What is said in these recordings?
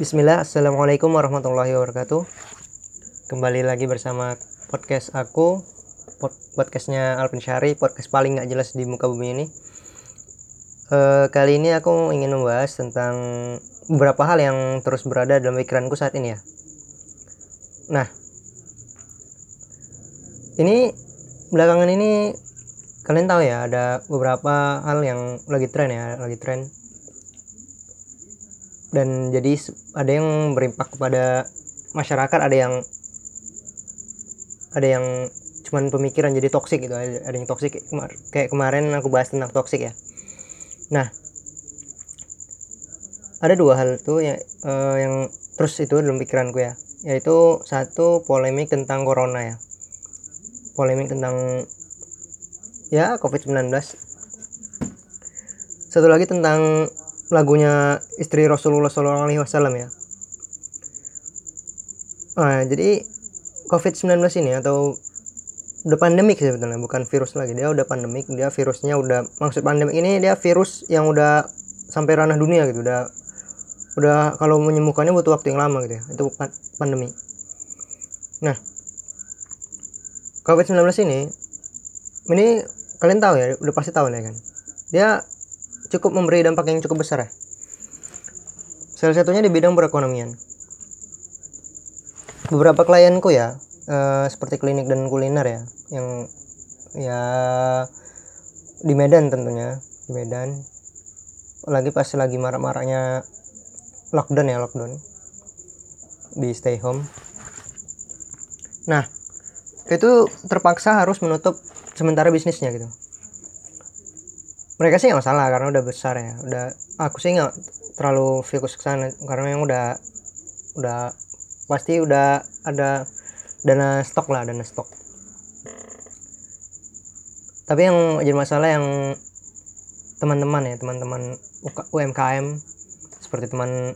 Bismillah, Assalamualaikum warahmatullahi wabarakatuh. Kembali lagi bersama podcast aku Podcastnya Alvin Syari, podcast paling gak jelas di muka bumi ini. Uh, Kali ini aku ingin membahas tentang beberapa hal yang terus berada dalam pikiranku saat ini ya. Nah Ini belakangan ini kalian tahu ya ada beberapa hal yang lagi tren ya lagi tren dan jadi ada yang berimpak kepada masyarakat ada yang ada yang cuman pemikiran jadi toksik gitu ada, yang toksik kayak kemarin aku bahas tentang toksik ya. Nah ada dua hal tuh yang uh, yang terus itu dalam pikiranku ya. Yaitu satu polemik tentang corona ya. Polemik tentang ya covid-19 satu lagi tentang lagunya istri Rasulullah Shallallahu Alaihi Wasallam ya. Nah, jadi COVID-19 ini atau udah pandemik sebetulnya bukan virus lagi. Dia udah pandemik dia virusnya udah maksud pandemik ini dia virus yang udah sampai ranah dunia gitu. Udah udah kalau menyembuhkannya butuh waktu yang lama gitu ya. Itu pandemi. Nah COVID-19 ini ini kalian tahu ya udah pasti tahu ya kan. Dia cukup memberi dampak yang cukup besar ya. Salah satunya di bidang perekonomian. Beberapa klienku ya, uh, seperti klinik dan kuliner ya, yang ya di Medan tentunya, di Medan. Lagi pas lagi marak-maraknya lockdown ya, lockdown. Di stay home. Nah, itu terpaksa harus menutup sementara bisnisnya gitu mereka sih nggak masalah karena udah besar ya. Udah aku sih nggak terlalu fokus ke sana karena yang udah udah pasti udah ada dana stok lah dana stok. Tapi yang jadi masalah yang teman-teman ya teman-teman UMKM seperti teman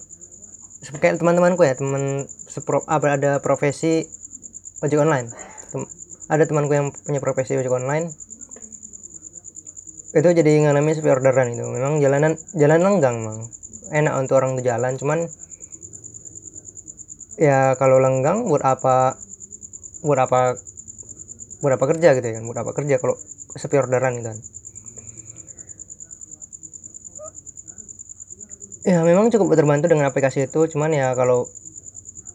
kayak teman-temanku ya teman sepro ada profesi ojek online. Ada temanku yang punya profesi ojek online itu jadi ngalami sepi orderan itu. Memang jalanan jalan lenggang memang enak untuk orang tuh jalan cuman ya kalau lenggang buat apa buat apa buat apa kerja gitu ya kan buat apa kerja kalau sepi orderan gitu kan. Ya memang cukup terbantu dengan aplikasi itu cuman ya kalau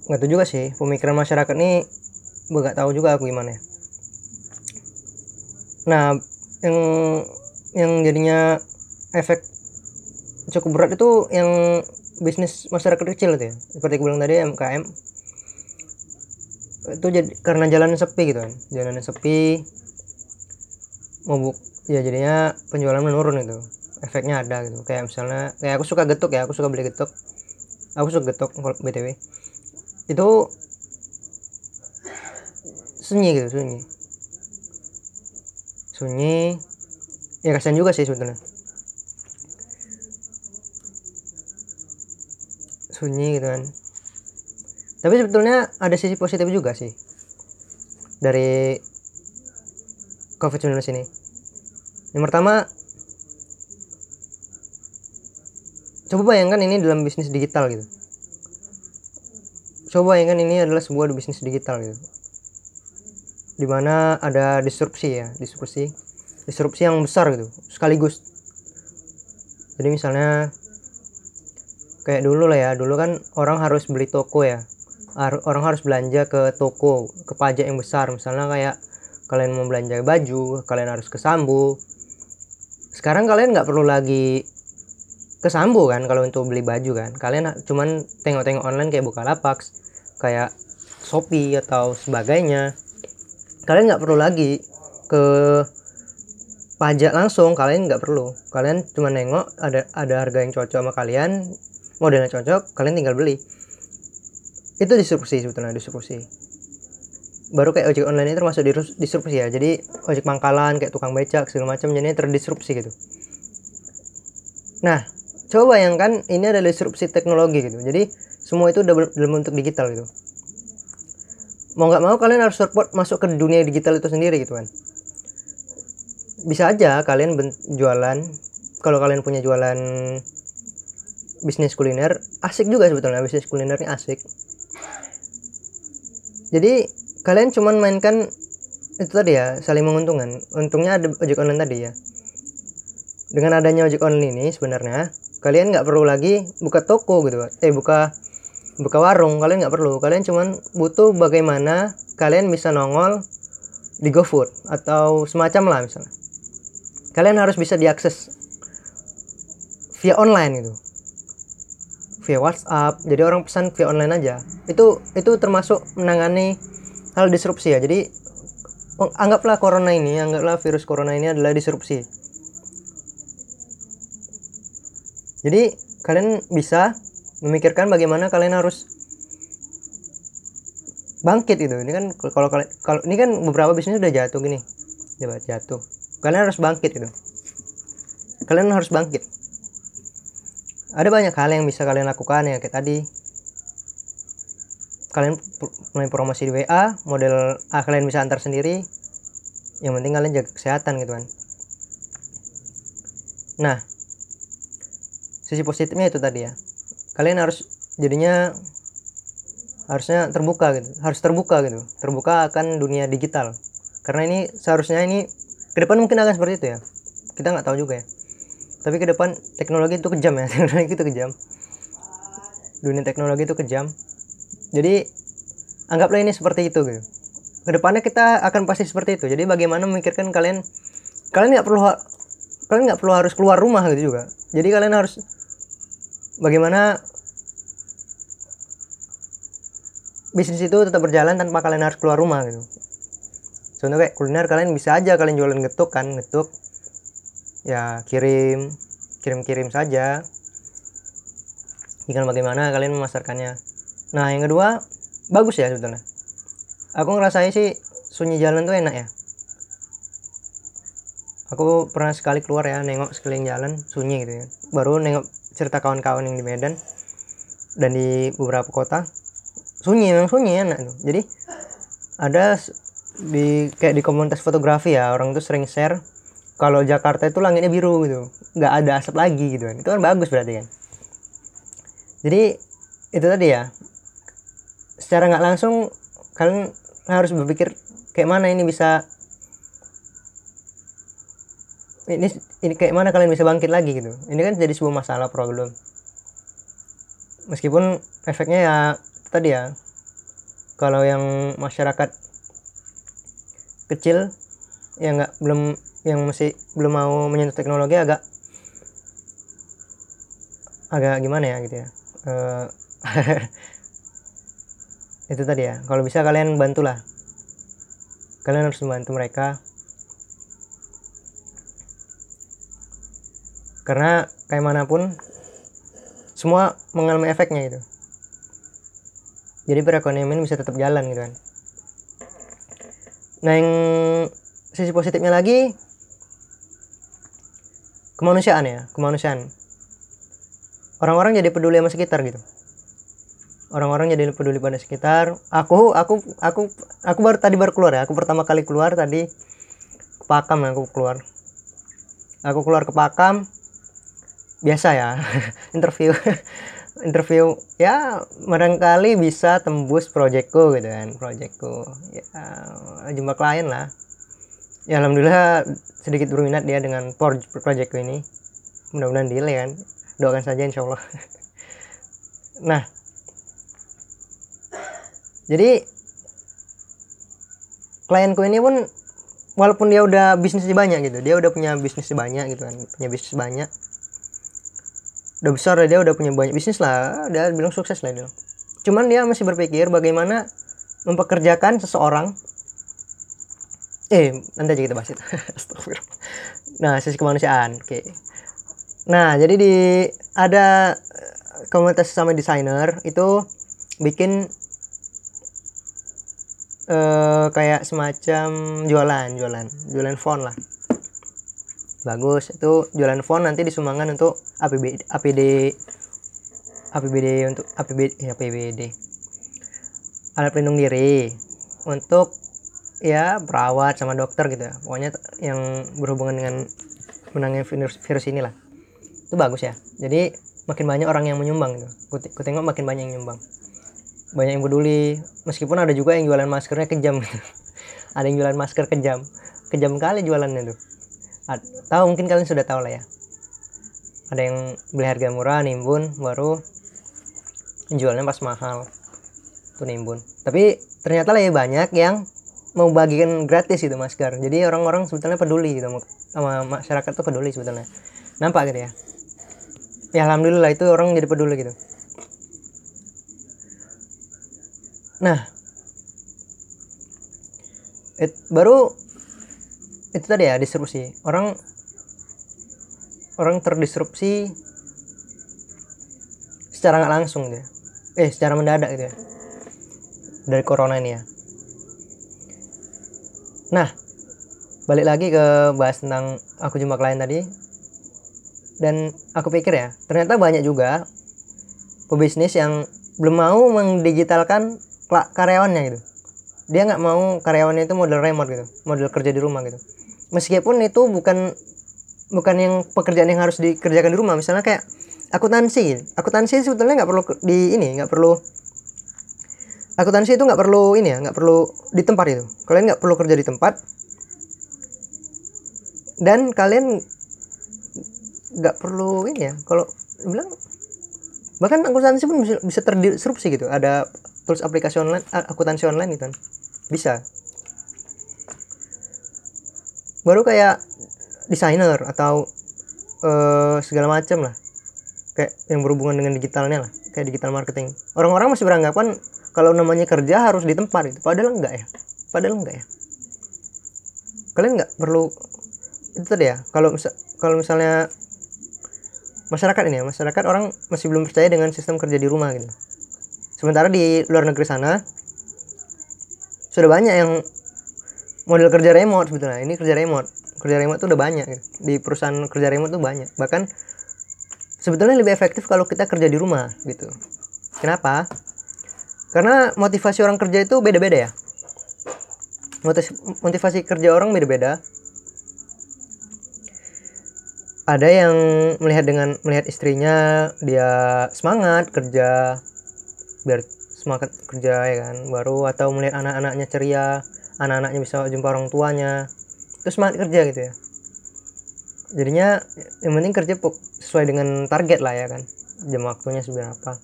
nggak tahu juga sih pemikiran masyarakat nih nggak tahu juga aku gimana ya. Nah yang yang jadinya efek cukup berat itu yang bisnis masyarakat kecil itu ya. Seperti aku bilang tadi MKM itu jadi karena jalan sepi gitu kan. Jalan sepi mau ya jadinya penjualan menurun itu efeknya ada gitu. Kayak misalnya kayak aku suka getuk ya aku suka beli getuk. Aku suka getuk btw itu sunyi gitu sunyi. Sunyi ya kasihan juga sih sebetulnya sunyi gitu kan. Tapi sebetulnya ada sisi positif juga sih. Dari covid-19 ini. Yang pertama coba bayangkan ini dalam bisnis digital gitu. Coba bayangkan ini adalah sebuah bisnis digital gitu. Di mana ada disrupsi ya disrupsi disrupsi yang besar gitu sekaligus. Jadi misalnya kayak dulu lah ya dulu kan orang harus beli toko ya. Orang harus belanja ke toko ke pajak yang besar. Misalnya kayak kalian mau belanja baju kalian harus ke Sambu sekarang kalian nggak perlu lagi ke Sambu kan kalau untuk beli baju kan. Kalian cuman tengok-tengok online kayak buka lapak kayak Shopee atau sebagainya. Kalian nggak perlu lagi ke pajak langsung kalian nggak perlu. Kalian cuma nengok ada ada harga yang cocok sama kalian modelnya cocok kalian tinggal beli. Itu distribusi sebetulnya distribusi. Baru kayak ojek online itu termasuk distribusi ya. Jadi ojek pangkalan kayak tukang becak segala macam jadi terdisrupsi gitu. Nah coba bayangkan ini ada disrupsi teknologi gitu. Jadi semua itu udah dalam bentuk digital gitu. Mau nggak mau kalian harus support masuk ke dunia digital itu sendiri gitu kan bisa aja kalian jualan kalau kalian punya jualan bisnis kuliner asik juga sebetulnya bisnis kuliner ini asik. Jadi kalian cuman mainkan itu tadi ya saling menguntungkan. Untungnya ada ojek online tadi ya. Dengan adanya ojek online ini sebenarnya kalian nggak perlu lagi buka toko gitu eh buka buka warung kalian nggak perlu. Kalian cuman butuh bagaimana kalian bisa nongol di GoFood atau semacam lah misalnya kalian harus bisa diakses via online gitu via WhatsApp. Jadi orang pesan via online aja. Itu itu termasuk menangani hal disrupsi ya. Jadi anggaplah corona ini anggaplah virus corona ini adalah disrupsi. Jadi kalian bisa memikirkan bagaimana kalian harus bangkit gitu ini kan kalau kalau ini kan beberapa bisnis udah jatuh gini. Jatuh kalian harus bangkit gitu kalian harus bangkit. Ada banyak hal yang bisa kalian lakukan ya kayak tadi. Kalian mulai promosi di WA model ah, kalian bisa antar sendiri. Yang penting kalian jaga kesehatan gitu kan. Nah sisi positifnya itu tadi ya. Kalian harus jadinya harusnya terbuka gitu harus terbuka gitu. Terbuka akan dunia digital. Karena ini seharusnya ini ke depan mungkin akan seperti itu ya. Kita nggak tahu juga ya. Tapi ke depan teknologi itu kejam ya. Teknologi itu kejam. Dunia teknologi itu kejam. Jadi anggaplah ini seperti itu gitu. Ke depannya kita akan pasti seperti itu. Jadi bagaimana memikirkan kalian kalian nggak perlu kalian nggak perlu harus keluar rumah gitu juga. Jadi kalian harus bagaimana bisnis itu tetap berjalan tanpa kalian harus keluar rumah gitu contoh kayak kuliner kalian bisa aja kalian jualan getuk kan getuk ya kirim kirim-kirim saja. Tinggal bagaimana kalian memasarkannya. Nah yang kedua bagus ya sebetulnya. Aku ngerasain sih sunyi jalan tuh enak ya. Aku pernah sekali keluar ya nengok sekeliling jalan sunyi gitu ya. Baru nengok cerita kawan-kawan yang di Medan dan di beberapa kota sunyi memang sunyi enak tuh. Jadi ada di kayak di komunitas fotografi ya orang tuh sering share kalau Jakarta itu langitnya biru gitu nggak ada asap lagi gitu kan. Itu kan bagus berarti kan. Jadi itu tadi ya secara nggak langsung kalian harus berpikir kayak mana ini bisa ini ini kayak mana kalian bisa bangkit lagi gitu. Ini kan jadi sebuah masalah problem. Meskipun efeknya ya tadi ya kalau yang masyarakat kecil yang nggak belum yang masih belum mau menyentuh teknologi agak agak gimana ya gitu ya uh, itu tadi ya. Kalau bisa kalian bantulah. Kalian harus membantu mereka. Karena kayak mana pun semua mengalami efeknya itu jadi perekonomian bisa tetap jalan gitu kan nah yang sisi positifnya lagi kemanusiaan ya kemanusiaan. Orang-orang jadi peduli sama sekitar gitu. Orang-orang jadi peduli pada sekitar. Aku aku aku aku baru tadi baru keluar ya. Aku pertama kali keluar tadi ke Pakam aku keluar. Aku keluar ke Pakam biasa ya interview interview ya barangkali bisa tembus proyekku gitu kan proyekku ya jumlah klien lah. Ya alhamdulillah sedikit berminat dia dengan proyekku ini. Mudah-mudahan deal ya kan. Doakan saja insya Allah. Nah. Jadi klienku ini pun walaupun dia udah bisnisnya banyak gitu dia udah punya bisnis banyak gitu kan punya bisnis banyak udah besar dia udah punya banyak bisnis lah. Dia bilang sukses lah dia. Cuman dia masih berpikir bagaimana mempekerjakan seseorang. Eh nanti aja kita bahas itu. Nah sisi kemanusiaan oke. Nah jadi di ada komunitas sama desainer itu bikin uh, kayak semacam jualan jualan jualan font lah bagus. Itu jualan font nanti disumbangkan untuk APB APD APBD untuk APB ya APBD alat pelindung diri untuk ya perawat sama dokter gitu ya. Pokoknya yang berhubungan dengan menangani virus virus inilah. Itu bagus ya. Jadi makin banyak orang yang menyumbang gitu. Ku, tengok makin banyak yang nyumbang. Banyak yang peduli. Meskipun ada juga yang jualan maskernya kejam gitu. Ada yang jualan masker kejam. Kejam kali jualannya tuh tahu mungkin kalian sudah tahu lah ya. Ada yang beli harga murah nimbun baru jualnya pas mahal. Tuh nimbun. Tapi ternyata lah ya banyak yang mau bagikan gratis itu masker. Jadi orang-orang sebetulnya peduli gitu sama masyarakat tuh peduli sebetulnya. Nampak gitu ya? Ya alhamdulillah itu orang jadi peduli gitu. Nah it, baru itu tadi ya disrupsi. Orang orang terdisrupsi secara nggak langsung gitu ya. Eh secara mendadak gitu ya. Dari corona ini ya. Nah balik lagi ke bahas tentang aku jumpa klien tadi. Dan aku pikir ya ternyata banyak juga pebisnis yang belum mau mendigitalkan karyawannya gitu. Dia nggak mau karyawannya itu model remote gitu model kerja di rumah gitu meskipun itu bukan bukan yang pekerjaan yang harus dikerjakan di rumah. Misalnya kayak akuntansi akuntansi sebetulnya nggak perlu di ini nggak perlu akuntansi itu nggak perlu ini ya nggak perlu di tempat itu. Kalian nggak perlu kerja di tempat. Dan kalian nggak perlu ini ya kalau bilang bahkan akuntansi pun bisa, bisa terdisrupsi gitu. Ada tools aplikasi online akuntansi online gitu kan. Bisa baru kayak desainer atau uh, segala macam lah. Kayak yang berhubungan dengan digitalnya lah kayak digital marketing. Orang-orang masih beranggapan kalau namanya kerja harus di tempat itu. Padahal enggak ya. Padahal enggak ya. Kalian nggak perlu itu tadi ya kalau misal kalau misalnya masyarakat ini ya masyarakat orang masih belum percaya dengan sistem kerja di rumah gitu. Sementara di luar negeri sana sudah banyak yang model kerja remote sebetulnya. Ini kerja remote. Kerja remote tuh udah banyak gitu. di perusahaan kerja remote tuh banyak. Bahkan sebetulnya lebih efektif kalau kita kerja di rumah gitu. Kenapa? Karena motivasi orang kerja itu beda-beda ya. Motivasi kerja orang beda-beda. Ada yang melihat dengan melihat istrinya dia semangat kerja biar semangat kerja ya kan baru atau melihat anak-anaknya ceria anak-anaknya bisa jumpa orang tuanya. Terus semangat kerja gitu ya. Jadinya yang penting kerja sesuai dengan target lah ya kan. Jam waktunya seberapa.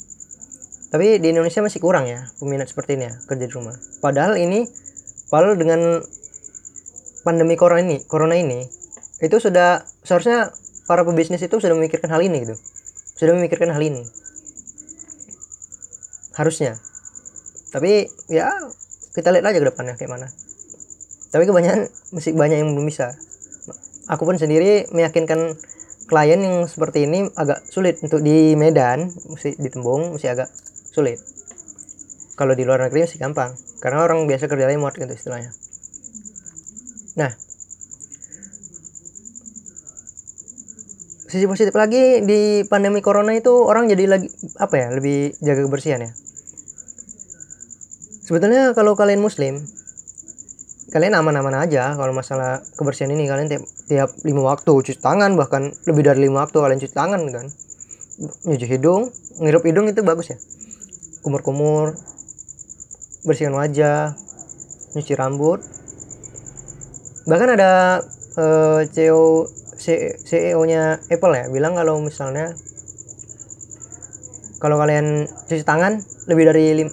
Tapi di Indonesia masih kurang ya peminat seperti ini ya kerja di rumah. Padahal ini padahal dengan pandemi corona ini corona ini itu sudah seharusnya para pebisnis itu sudah memikirkan hal ini gitu. Sudah memikirkan hal ini. Harusnya. Tapi ya kita lihat aja ke depannya kayak mana tapi kebanyakan masih banyak yang belum bisa. Aku pun sendiri meyakinkan klien yang seperti ini agak sulit. Untuk di Medan mesti di Tembung mesti agak sulit. Kalau di luar negeri masih gampang. Karena orang biasa kerja remote gitu istilahnya. Nah sisi positif lagi di pandemi corona itu orang jadi lagi apa ya lebih jaga kebersihan ya. Sebetulnya kalau kalian muslim kalian aman-aman aja kalau masalah kebersihan ini. Kalian tiap tiap lima waktu cuci tangan bahkan lebih dari lima waktu kalian cuci tangan kan? Nyuci hidung ngirup hidung itu bagus ya? Kumur-kumur bersihkan wajah nyuci rambut. Bahkan ada uh, CEO CEO-nya Apple ya bilang kalau misalnya kalau kalian cuci tangan lebih dari lim,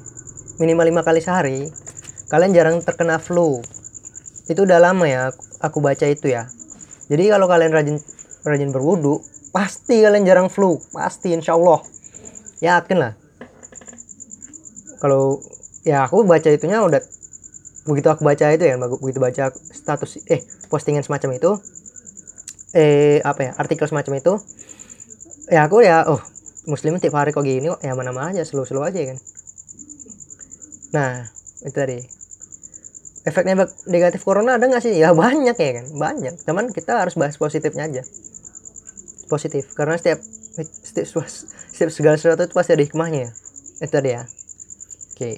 minimal lima kali sehari kalian jarang terkena flu itu udah lama ya aku baca itu ya. Jadi kalau kalian rajin rajin berwudu pasti kalian jarang flu. Pasti insya Allah yakin lah. Kalau ya aku baca itunya udah begitu aku baca itu ya begitu baca status eh postingan semacam itu eh apa ya artikel semacam itu ya aku ya oh muslim tiap hari kok gini ya mana mana aja slow slow aja kan. Nah itu tadi efeknya negatif corona ada nggak sih? Ya banyak ya kan? Banyak. Cuman kita harus bahas positifnya aja. Positif. Karena setiap setiap, setiap segala sesuatu itu pasti ada hikmahnya ya. Itu tadi ya oke.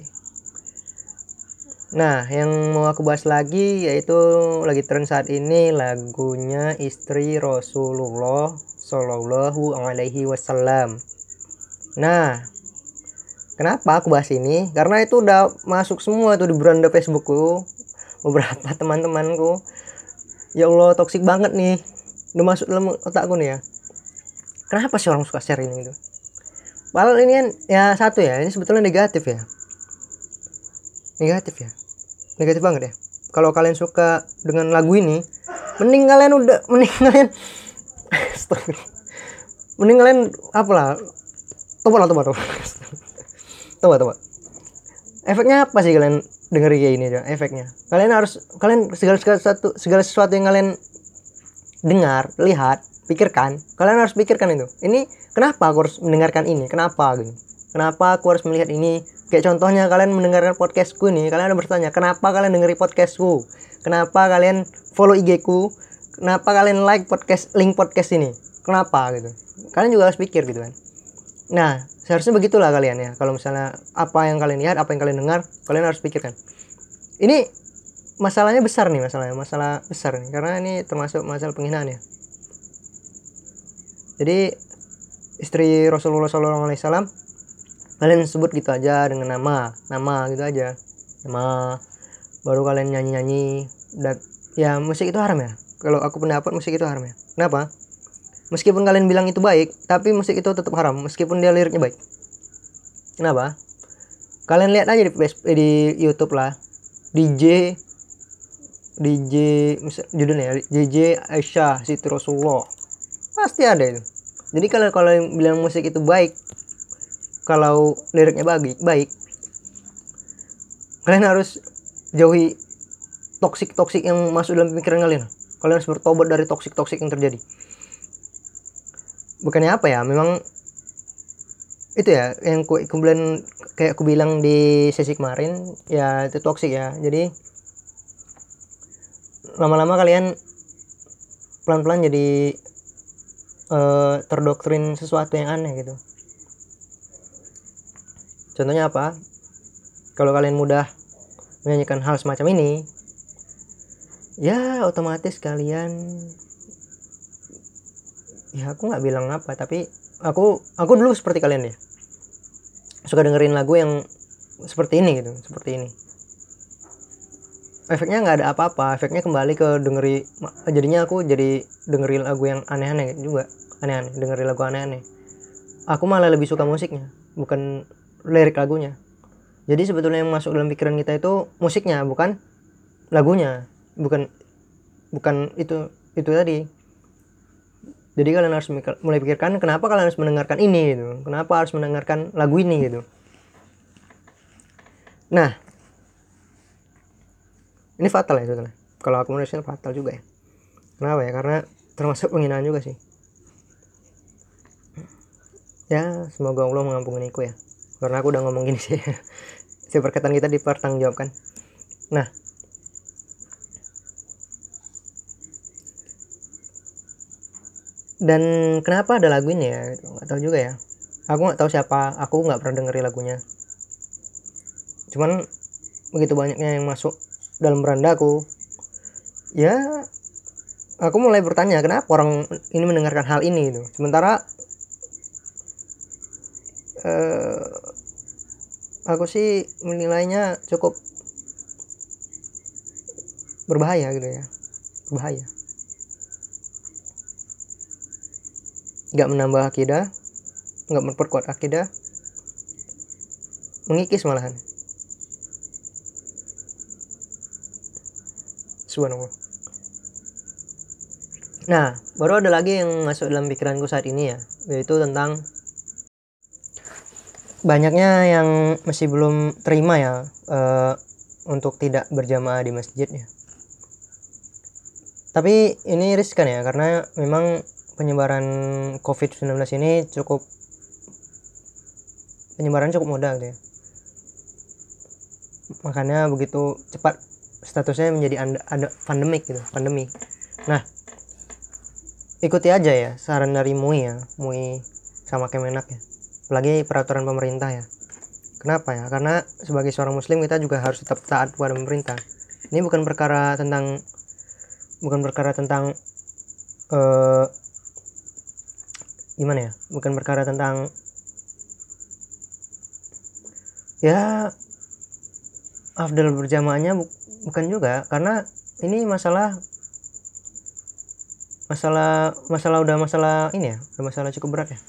Nah, yang mau aku bahas lagi yaitu lagi tren saat ini lagunya istri Rasulullah Shallallahu Alaihi Wasallam. nah kenapa aku bahas ini? Karena itu udah masuk semua tuh di beranda Facebookku beberapa teman-temanku. Ya Allah toksik banget nih. Udah masuk dalam otakku nih ya. Kenapa sih orang suka share ini gitu? Padahal ini kan ya satu ya ini sebetulnya negatif ya. Negatif ya? Negatif banget ya? Kalau kalian suka dengan lagu ini mending kalian udah mending kalian mending kalian apalah? Tobat lah tobat tobat tobat tobat efeknya apa sih kalian dengerin kayak ini aja efeknya. Kalian harus kalian segala sesuatu segala sesuatu yang kalian dengar lihat pikirkan kalian harus pikirkan itu. Ini kenapa aku harus mendengarkan ini? Kenapa gitu? Kenapa aku harus melihat ini? Kayak contohnya kalian mendengarkan podcastku ini kalian harus bertanya kenapa kalian dengerin podcastku? Kenapa kalian follow IG ku? Kenapa kalian like podcast link podcast ini? Kenapa gitu? Kalian juga harus pikir gitu kan? Nah seharusnya begitulah kalian ya. Kalau misalnya apa yang kalian lihat apa yang kalian dengar kalian harus pikirkan. Ini masalahnya besar nih masalahnya masalah besar nih. Karena ini termasuk masalah penghinaan ya. Jadi istri Rasulullah SAW kalian sebut gitu aja dengan nama nama gitu aja. Nama baru kalian nyanyi nyanyi dan ya musik itu haram ya. Kalau aku pendapat musik itu haram ya. Kenapa meskipun kalian bilang itu baik tapi musik itu tetap haram meskipun dia liriknya baik. Kenapa? Kalian lihat aja di, di YouTube lah. DJ DJ judulnya DJ Aisyah Siti Rasulullah pasti ada itu. Jadi kalau kalau bilang musik itu baik kalau liriknya baik baik kalian harus jauhi toksik toksik yang masuk dalam pikiran kalian. Kalian harus bertobat dari toksik toksik yang terjadi bukannya apa ya memang itu ya yang ku, kemudian kayak aku bilang di sesi kemarin ya itu toksik ya. Jadi lama-lama kalian pelan-pelan jadi uh, terdoktrin sesuatu yang aneh gitu. Contohnya apa? Kalau kalian mudah menyanyikan hal semacam ini ya otomatis kalian ya aku nggak bilang apa tapi aku aku dulu seperti kalian ya. Suka dengerin lagu yang seperti ini gitu seperti ini. Efeknya nggak ada apa-apa efeknya kembali ke dengeri jadinya aku jadi dengerin lagu yang aneh-aneh juga aneh-aneh dengerin lagu aneh-aneh. Aku malah lebih suka musiknya bukan lirik lagunya. Jadi sebetulnya yang masuk dalam pikiran kita itu musiknya bukan lagunya. Bukan bukan itu itu tadi jadi kalian harus mulai pikirkan kenapa kalian harus mendengarkan ini gitu. Kenapa harus mendengarkan lagu ini gitu. Nah. Ini fatal ya sebetulnya kalau aku menurut fatal juga ya. Kenapa ya? Karena termasuk penghinaan juga sih. Ya semoga Allah mengampuniku ya. Karena aku udah ngomong gini sih. Si perkataan kita dipertanggungjawabkan. Nah dan kenapa ada lagu ini ya nggak tahu juga ya. Aku nggak tahu siapa aku nggak pernah dengerin lagunya. Cuman begitu banyaknya yang masuk dalam berandaku ya aku mulai bertanya kenapa orang ini mendengarkan hal ini? Gitu. Sementara uh, aku sih menilainya cukup berbahaya gitu ya. Berbahaya nggak menambah akidah nggak memperkuat akidah mengikis malahan subhanallah nah baru ada lagi yang masuk dalam pikiranku saat ini ya yaitu tentang banyaknya yang masih belum terima ya uh, untuk tidak berjamaah di masjid ya. Tapi ini riskan ya karena memang penyebaran COVID-19 ini cukup penyebaran cukup mudah gitu ya. Makanya begitu cepat statusnya menjadi anda, ada pandemik gitu, pandemi. Nah, ikuti aja ya saran dari MUI ya, MUI sama Kemenak ya apalagi peraturan pemerintah ya kenapa ya karena sebagai seorang muslim kita juga harus tetap taat kepada pemerintah ini bukan perkara tentang bukan perkara tentang uh, gimana ya? Bukan perkara tentang ya afdal berjamaahnya bu- bukan juga. Karena ini masalah masalah masalah udah masalah ini ya udah masalah cukup berat ya.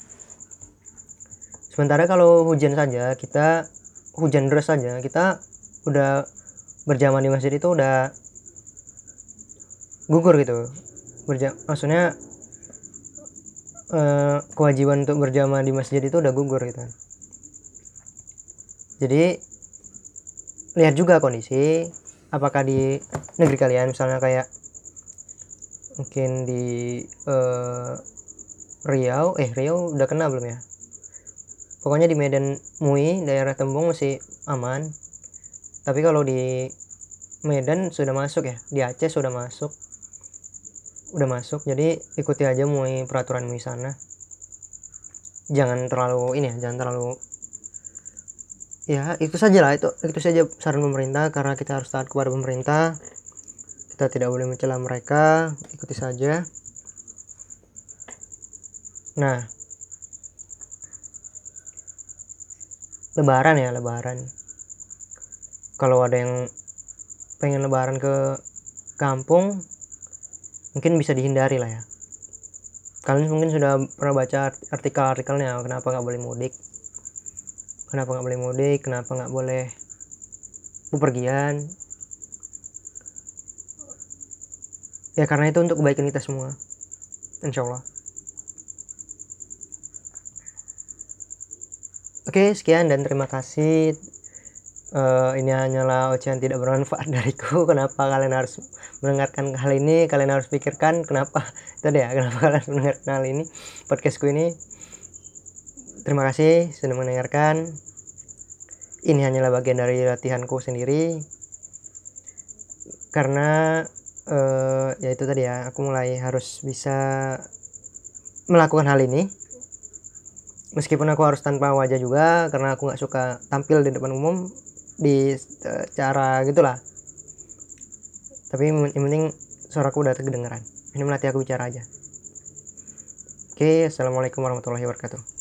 Sementara kalau hujan saja kita hujan deras saja kita udah berjamaah di masjid itu udah gugur gitu. Berja maksudnya eh, kewajiban untuk berjamaah di masjid itu udah gugur gitu kan. jadi lihat juga kondisi apakah di negeri kalian misalnya kayak mungkin di eh, Riau eh Riau udah kena belum ya? Pokoknya di Medan Mui daerah Tembung masih aman. Tapi kalau di Medan sudah masuk ya di Aceh sudah masuk udah masuk jadi ikuti aja MUI peraturan MUI sana. Jangan terlalu ini ya jangan terlalu ya itu saja lah itu itu saja saran pemerintah karena kita harus taat kepada pemerintah. Kita tidak boleh mencela mereka ikuti saja. Nah lebaran ya lebaran. Kalau ada yang pengen lebaran ke kampung mungkin bisa dihindari lah ya. Kalian mungkin sudah pernah baca artikel-artikelnya kenapa nggak boleh mudik? Kenapa nggak boleh mudik? Kenapa nggak boleh bepergian? Ya karena itu untuk kebaikan kita semua. Insya Allah. Oke sekian dan terima kasih. Uh, ini hanyalah ocehan tidak bermanfaat dariku. Kenapa kalian harus mendengarkan hal ini kalian harus pikirkan kenapa? Tadi ya kenapa kalian mendengarkan hal ini? Podcastku ini terima kasih sudah mendengarkan. Ini hanyalah bagian dari latihanku sendiri. Karena uh, ya itu tadi ya aku mulai harus bisa melakukan hal ini. Meskipun aku harus tanpa wajah juga karena aku nggak suka tampil di depan umum di uh, cara gitulah tapi yang penting suaraku udah kedengeran. Ini melatih aku bicara aja. Oke assalamualaikum warahmatullahi wabarakatuh